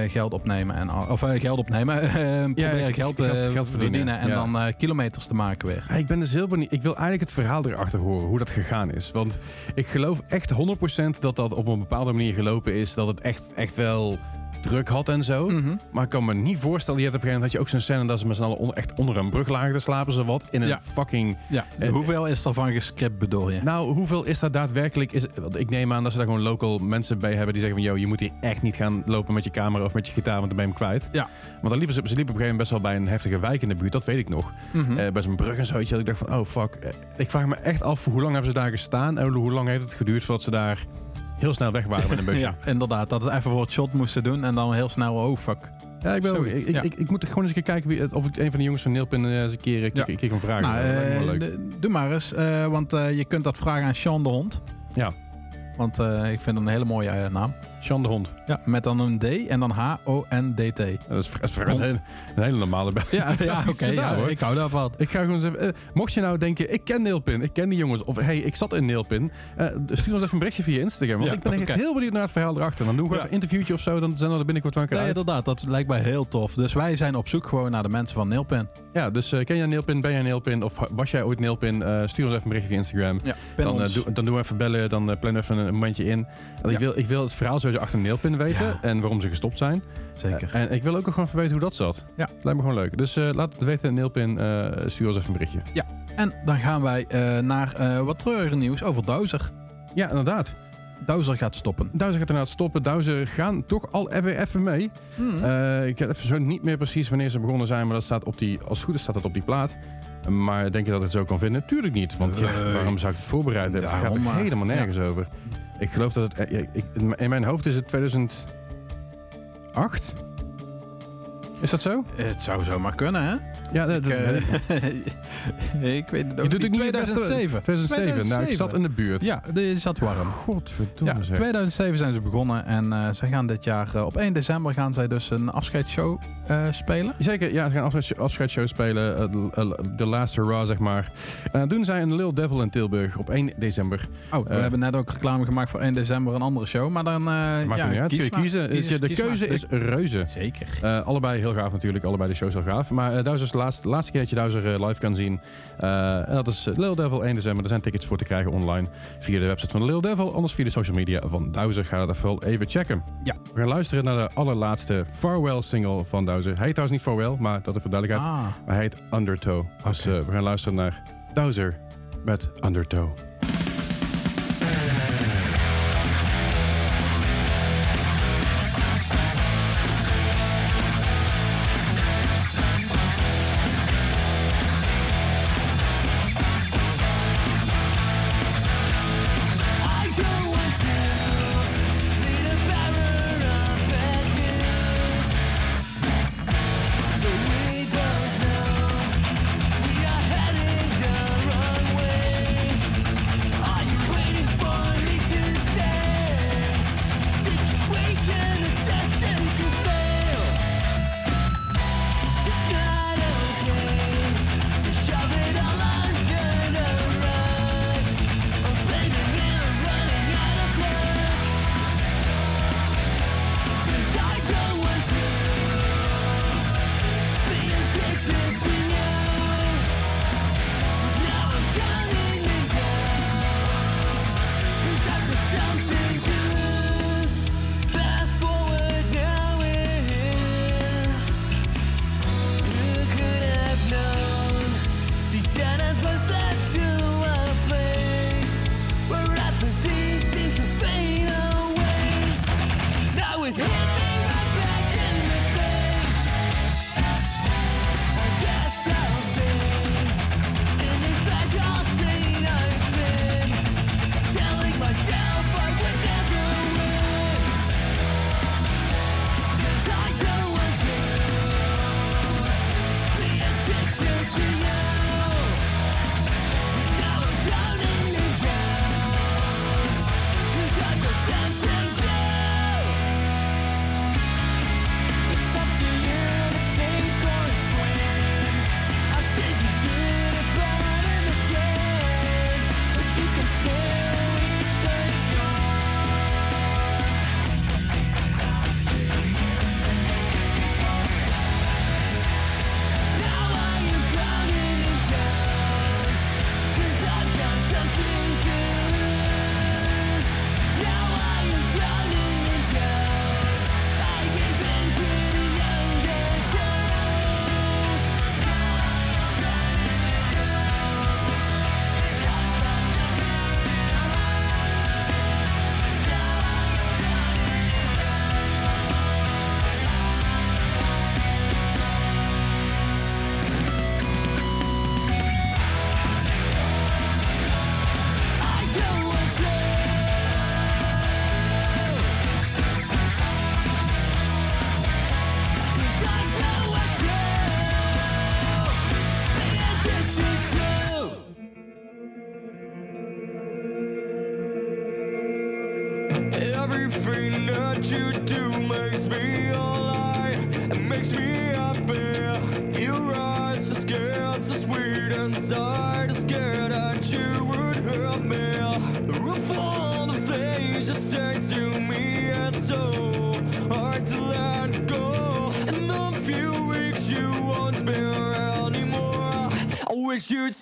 geld opnemen. En, of eh, geld opnemen. eh, proberen ja, geld, geld- eh, geld verdienen. En ja. dan eh, kilometers te maken weer. Ja, ik ben dus heel benieuwd. Ik wil eigenlijk het verhaal erachter horen, hoe dat gegaan is. Want ik geloof echt 100% dat dat op een bepaalde manier gelopen is. Dat het echt, echt wel druk had en zo. Mhm. Maar ik kan me niet voorstellen, je hebt op een gegeven moment had je ook zo'n scène dat ze met z'n allen onder, echt onder een brug lagen te slapen, zo wat. In een Ja. fucking... Ja. Eh, Hoeveel is er van gescript bedoel je? Nou, hoeveel is dat daadwerkelijk? Is, want ik neem aan dat ze daar gewoon local mensen bij hebben die zeggen van... ...joh, je moet hier echt niet gaan lopen met je camera of met je gitaar, want dan ben je hem kwijt. Ja. Want dan liepen ze, ze liepen op een gegeven moment best wel bij een heftige wijk in de buurt, dat weet ik nog. Mhm. Eh, bij zo'n brug en zo. weet je wel. Ik dacht van, oh fuck. Eh, ik vraag me echt af, hoe lang hebben ze daar gestaan? En hoe lang heeft het geduurd voordat ze daar heel snel weg waren met een busje? ja, inderdaad. Dat ze even voor het shot moesten doen en dan heel snel, oh fuck. Ja, ik, ben, ook- ik, ik, ja. ik, ik moet gewoon eens een keer kijken wie, of ik een van de jongens van Neelpin eh, eens een keer, een Ja. keer, een keer kan vragen. Nou, eh, leuk. de- doe maar eens, eh, want eh, je kunt dat vragen aan Sean de Hond. Ja. Want eh, ik vind het een hele mooie eh, naam. Sean de Hond. Ja, met dan een D en dan H-O-N-D-T. Dat is, dat een, hele, een hele normale bij. Ja, ja oké. Ja, ik hou daarvan. Ik ga gewoon eens even... eh, mocht je nou denken, ik ken Neelpin, ik ken die jongens, of hey, ik zat in Neelpin, eh, stuur ons even een berichtje via Instagram. Want Ja, ik ben echt heel benieuwd naar het verhaal erachter. Dan doen we even een interviewtje of zo, dan zijn we er binnenkort wel een keer Nee, uit. inderdaad. Dat lijkt mij heel tof. Dus wij zijn op zoek gewoon naar de mensen van Nailpin. Ja, dus eh, ken jij Neelpin, ben jij Neelpin, of was jij ooit Neelpin? Stuur ons even een berichtje via Instagram. Dan, dan doen we even bellen, dan plannen we even een momentje in. Ik, wil, ik wil het verhaal sowieso achter Neelpin weten Ja. en waarom ze gestopt zijn. Zeker. Eh, en ik wil ook nog gewoon weten hoe dat zat. Ja. Lijkt me gewoon leuk. Dus eh, laat het weten, Neelpin, eh stuur ons even een berichtje. En dan gaan wij naar wat treurige nieuws over Dowser. Ja, inderdaad. Dowser gaat stoppen. Dowser gaat inderdaad stoppen. Dowser gaan toch al even, even mee. Hmm. Ik weet even zo niet meer precies wanneer ze begonnen zijn, maar dat staat op die, als het goed is staat het op die plaat. Maar denk je dat ik het zo kan vinden? Tuurlijk niet. Want ja, waarom zou ik het voorbereid hebben? Het gaat er helemaal nergens over. Ik geloof dat het... eh, in mijn hoofd is het 2008? Is dat zo? Het zou zomaar kunnen, hè? Ja, dat, Ik, eh, ik weet het je ook doet het niet. niet best- 2007. 2007. Nou, ik zat in de buurt. Ja, die zat warm. Godverdomme Ja, zeg. 2007 zijn ze begonnen en eh ze gaan dit jaar eh, op 1 december gaan zij dus een afscheidsshow spelen. Zeker, ja, ze gaan afscheids- afscheidsshow spelen. De Last Hurrah, zeg maar. En doen zij in Lil Devil in Tilburg op 1 december. Oh, we hebben net ook reclame gemaakt voor 1 december een andere show, maar dan... ja, niet uit, kun je kiezen. Kies- de kies keuze maar. is reuze. Zeker. Allebei heel gaaf natuurlijk, allebei de shows heel gaaf. Maar Dowser is de laatste, laatste keer dat je Dowser eh, live kan zien. Eh, en dat is eh, Lil Devil 1 december. Er zijn tickets voor te krijgen online via de website van Lil Devil. Anders via de social media van Dowser. Ga dat vooral even checken. Ja. We gaan luisteren naar de allerlaatste Farewell single van Dowser. Hij heet trouwens niet Farewell, maar dat even duidelijkheid. Ah, Maar hij heet Undertow. Dus we gaan luisteren naar Dowser met Undertow. wish you'd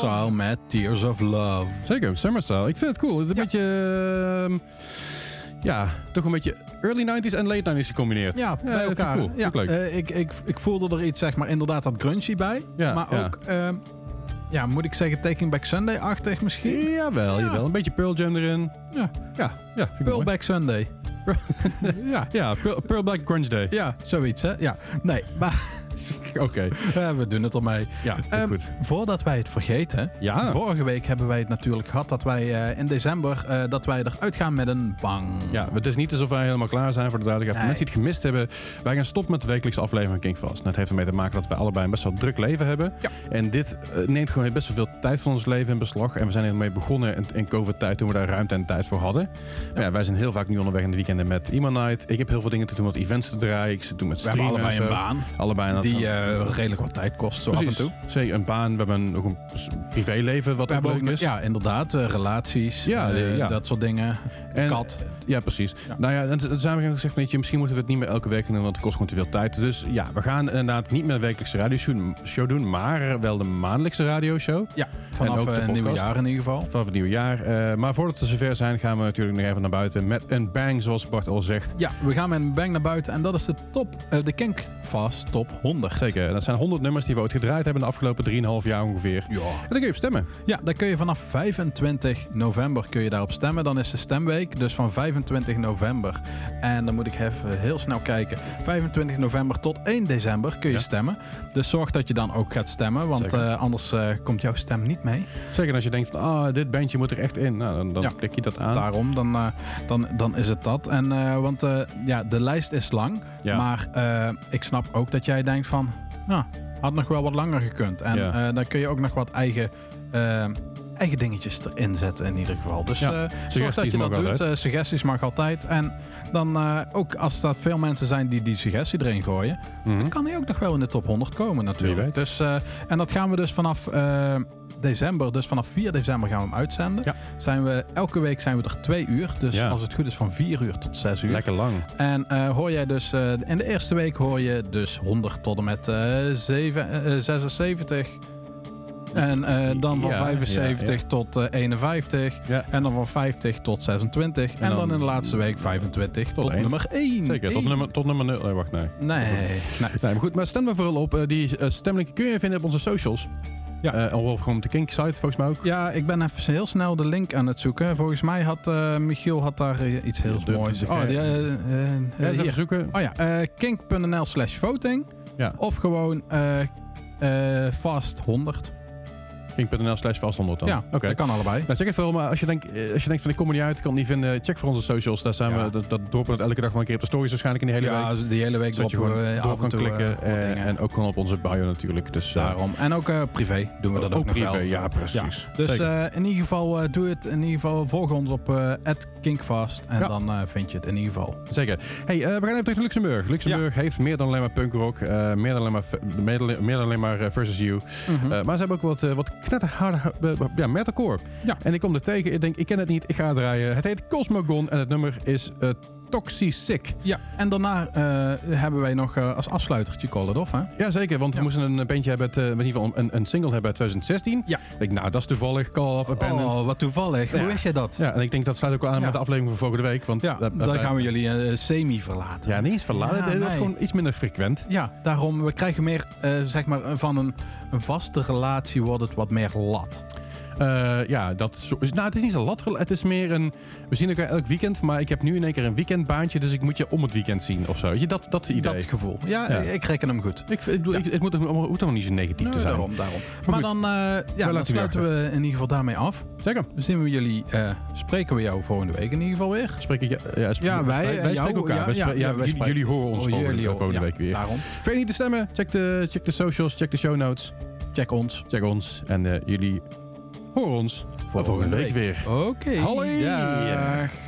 know. Summer Style met Tears of Love. Zeker, Summer Style. Ik vind het cool. Het is een beetje... ehm, ja, toch een beetje early 90s en late 90s gecombineerd. Ja, bij elkaar. cool. Ja, leuk. eh, ik, ik, ik voelde er iets, zeg maar, inderdaad dat grungy bij. Ja, maar ook, ehm, ja, moet ik zeggen, Taking Back Sunday-achtig misschien? Jawel, Ja. jawel. Een beetje Pearl Jam erin. Ja. Ja, ja Pearl. Back Sunday. ja. Ja, Pearl, Pearl Black Grunge Day. Ja, zoiets, hè? Ja. Nee, maar Oké. we doen het ermee. Ja, Ehm, goed. Voordat wij het vergeten. Ja. Vorige week hebben wij het natuurlijk gehad dat wij eh, in december eh, dat wij eruit gaan met een bang. Ja, het is niet alsof wij helemaal klaar zijn voor de duidelijkheid. Nee. mensen die het gemist hebben, wij gaan stoppen met de wekelijkse aflevering van Kingfast. Dat heeft ermee te maken dat we allebei een best wel druk leven hebben. Ja. En dit eh, neemt gewoon best wel veel tijd van ons leven in beslag. En we zijn ermee begonnen in, in COVID-tijd toen we daar ruimte en tijd voor hadden. Maar ja, wij zijn heel vaak nu onderweg in de weekenden met Iman Night. Ik heb heel veel dingen te doen met events te draaien. Ik zit doen met We hebben streamen allebei en een baan Allebei aan het die gaan. Eh, redelijk wat tijd kost, zo Precies. af en toe. Zeker, een baan. We hebben nog een privéleven wat ook leuk is. ja, inderdaad, eh, relaties, Ja, eh, ja. dat soort dingen. En- Kat. Ja, precies. Ja. Nou ja, en toen zijn we gezegd, weet je, misschien moeten we het niet meer elke week doen, want het kost gewoon te veel tijd. Dus ja, we gaan inderdaad niet meer de wekelijkse radioshow doen, maar wel de maandelijkse radioshow. Ja, vanaf het nieuwe jaar in ieder geval. Vanaf het nieuwe jaar. Maar voordat we zover zijn, gaan we natuurlijk nog even naar buiten met een bang, zoals Bart al zegt. Ja, we gaan met een bang naar buiten en dat is de top, de Kinkfast top 100. Zeker, dat zijn 100 nummers die we ooit gedraaid hebben de afgelopen 3,5 jaar ongeveer. Ja. En dan kun je op stemmen. Ja, dan kun je vanaf 25 november kun je daarop stemmen. Dan is de stemweek, dus van 25 november. En dan moet ik even heel snel kijken. 25 november tot 1 december kun je Ja. stemmen. Dus zorg dat je dan ook gaat stemmen, want eh, anders eh, komt jouw stem niet mee. Zeker als je denkt van, ah, dit bandje moet er echt in. Nou, dan, dan Ja. klik je dat aan. Daarom, dan, eh, dan, dan is het dat. En, eh, want eh, ja, de lijst is lang. Ja. Maar eh, ik snap ook dat jij denkt van... Nou, had nog wel wat langer gekund. En Ja. eh, dan kun je ook nog wat eigen, eh, eigen dingetjes erin zetten in ieder geval. Dus Ja, zorg dat je dat doet. suggesties mag altijd. En dan ook als dat veel mensen zijn die die suggestie erin gooien, Mhm. dan kan hij ook nog wel in de top 100 komen natuurlijk. Dus, en dat gaan we dus vanaf december, dus vanaf 4 december gaan we hem uitzenden. Ja. Zijn we, elke week zijn we er twee uur. Dus Ja. als het goed is van 4 uur tot 6 uur. Lekker lang. En eh, hoor jij dus, eh, in de eerste week hoor je dus 100 tot en met eh, zeven- eh, 76. En eh, dan van Ja, 75 ja, tot eh, 51. Ja. En dan van 50 tot 26. En, dan, dan- in de laatste week 25 tot, één. nummer 1. Zeker, tot nummer, tot nummer 0. Nee, wacht, nee. Nee. nee. Nee, maar goed, maar stem er vooral op. Die uh, stemlink kun je vinden op onze socials. Ja. Eh, of gewoon op de Kink site, volgens mij ook. Ja, ik ben even heel snel de link aan het zoeken. Volgens mij had eh, Michiel had daar eh, iets heel De- moois. Oh, die, eh, eh, Ja, eh, even zoeken. Oh ja, eh, kink.nl slash voting. Ja. Of gewoon eh, eh, fast 100. Kink.nl slash vast 100 dan. Ja, Oké. dat kan allebei. Nou, check maar als je, denkt, eh, als je denkt van ik kom er niet uit, kan niet vinden, check voor onze socials. Daar zijn Ja. we, dat, dat droppen we het elke dag wel een keer op de stories waarschijnlijk in de hele ja, week. die hele week Zodat je gewoon we door af kan en toe, klikken. eh, eh, en ook gewoon op onze bio natuurlijk. Dus eh, Daarom. En ook eh, privé doen we dat ook, ook nog privé, wel. ja precies. Dus eh, in ieder geval eh, doe het. In ieder geval volg ons op eh @kinkfast en Ja. dan eh, vind je het in ieder geval. Zeker. Hey, eh, we gaan even terug naar Luxemburg. Luxemburg heeft meer dan alleen maar punkrock, eh, meer dan alleen maar, meer dan, meer dan alleen maar eh, Versus You. Mhm. Eh, maar ze hebben ook wat, eh, wat knetterharde uh, ja, metalcore. Ja. En ik kom er tegen, ik denk, ik ken het niet, ik ga het draaien. Het heet Cosmogon en het nummer is Toxic. Ja, en daarna eh, hebben wij nog eh, als afsluitertje Call It Off, hè? Jazeker, want we moesten een bandje hebben, uit, eh, in ieder geval een, een single hebben uit 2016. Ja. Ik denk, nou, dat is toevallig Call of Abandoned. Oh, wat toevallig. Ja. Hoe wist jij dat? Ja, en ik denk dat sluit ook wel aan Ja. met de aflevering van volgende week. Want Ja, dat- dan dat- gaan we jullie eh, semi verlaten. Ja, niet eens verlaten. Ja, het wordt nee. gewoon iets minder frequent. Ja, daarom, we krijgen meer, eh, zeg maar, eh, van een, een vaste relatie wordt het wat meer lat. Eh, ja, dat zo- nou, het is niet zo lat. Het is meer een. We zien elkaar elk weekend, maar ik heb nu in één keer een weekendbaantje, dus ik moet je om het weekend zien of zo. Je, dat, dat idee. Dat gevoel. Ja, Ja. ik reken hem goed. ik, ik ik- het moet, allemaal niet zo negatief te zijn. daarom, daarom. Maar, dan, eh, ja, dan sluiten we in ieder geval daarmee af. Zeker. Dan zien we jullie, eh, spreken we jou volgende week in ieder geval weer. Spreken, ja, ja, sp- Ja, wij wij, jou, spreken elkaar. ja, Wij jullie, spreken- jullie horen ons Oh, volgende, volgende week weer. Daarom. Vergeet niet te stemmen. Check de, check de socials, check de show notes. Check ons. Check ons. En jullie horen ons voor volgende week weer. Oké. Hallo.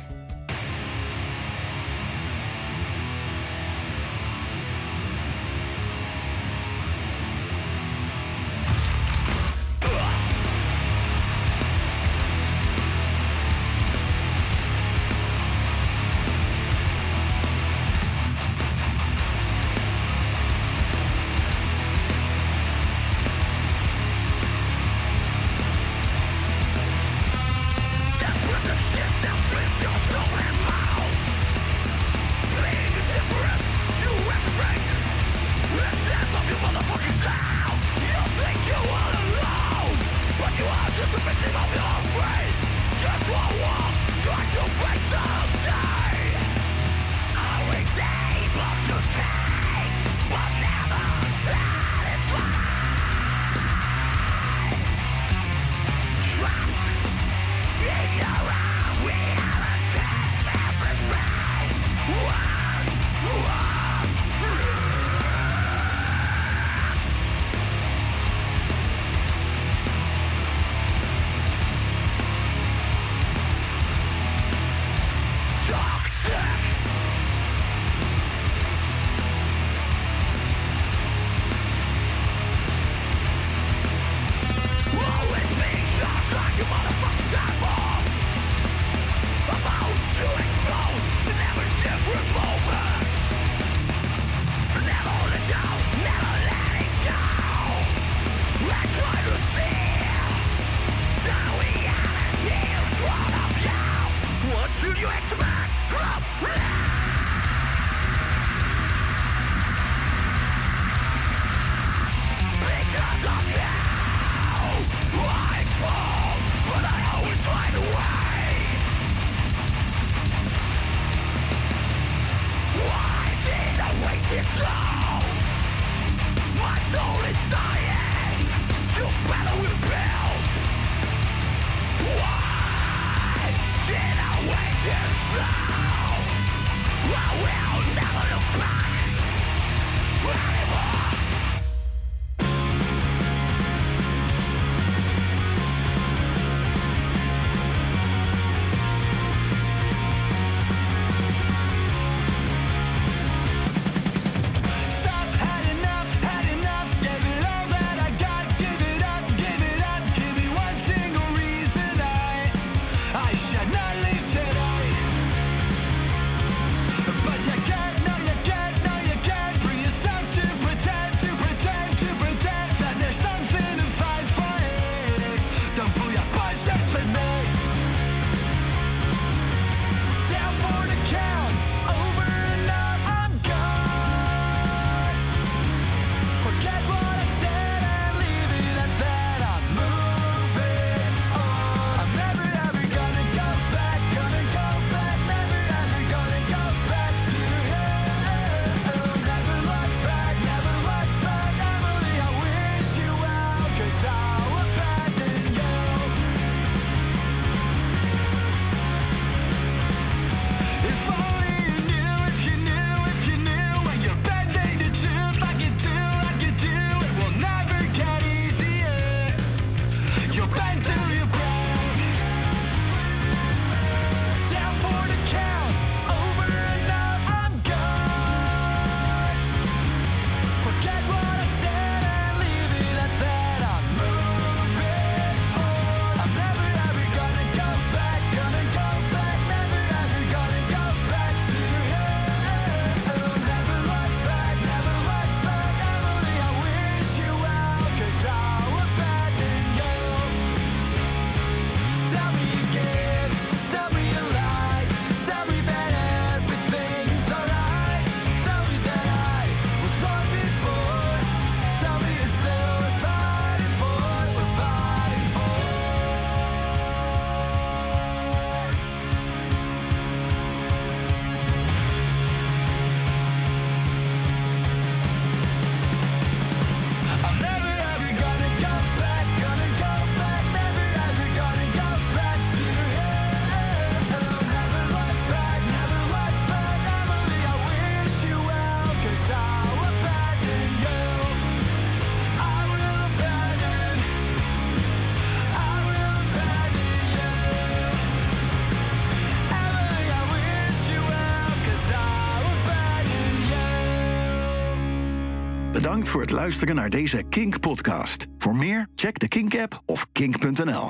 Voor het luisteren naar deze Kink-podcast. Voor meer, check de Kink-app of kink.nl.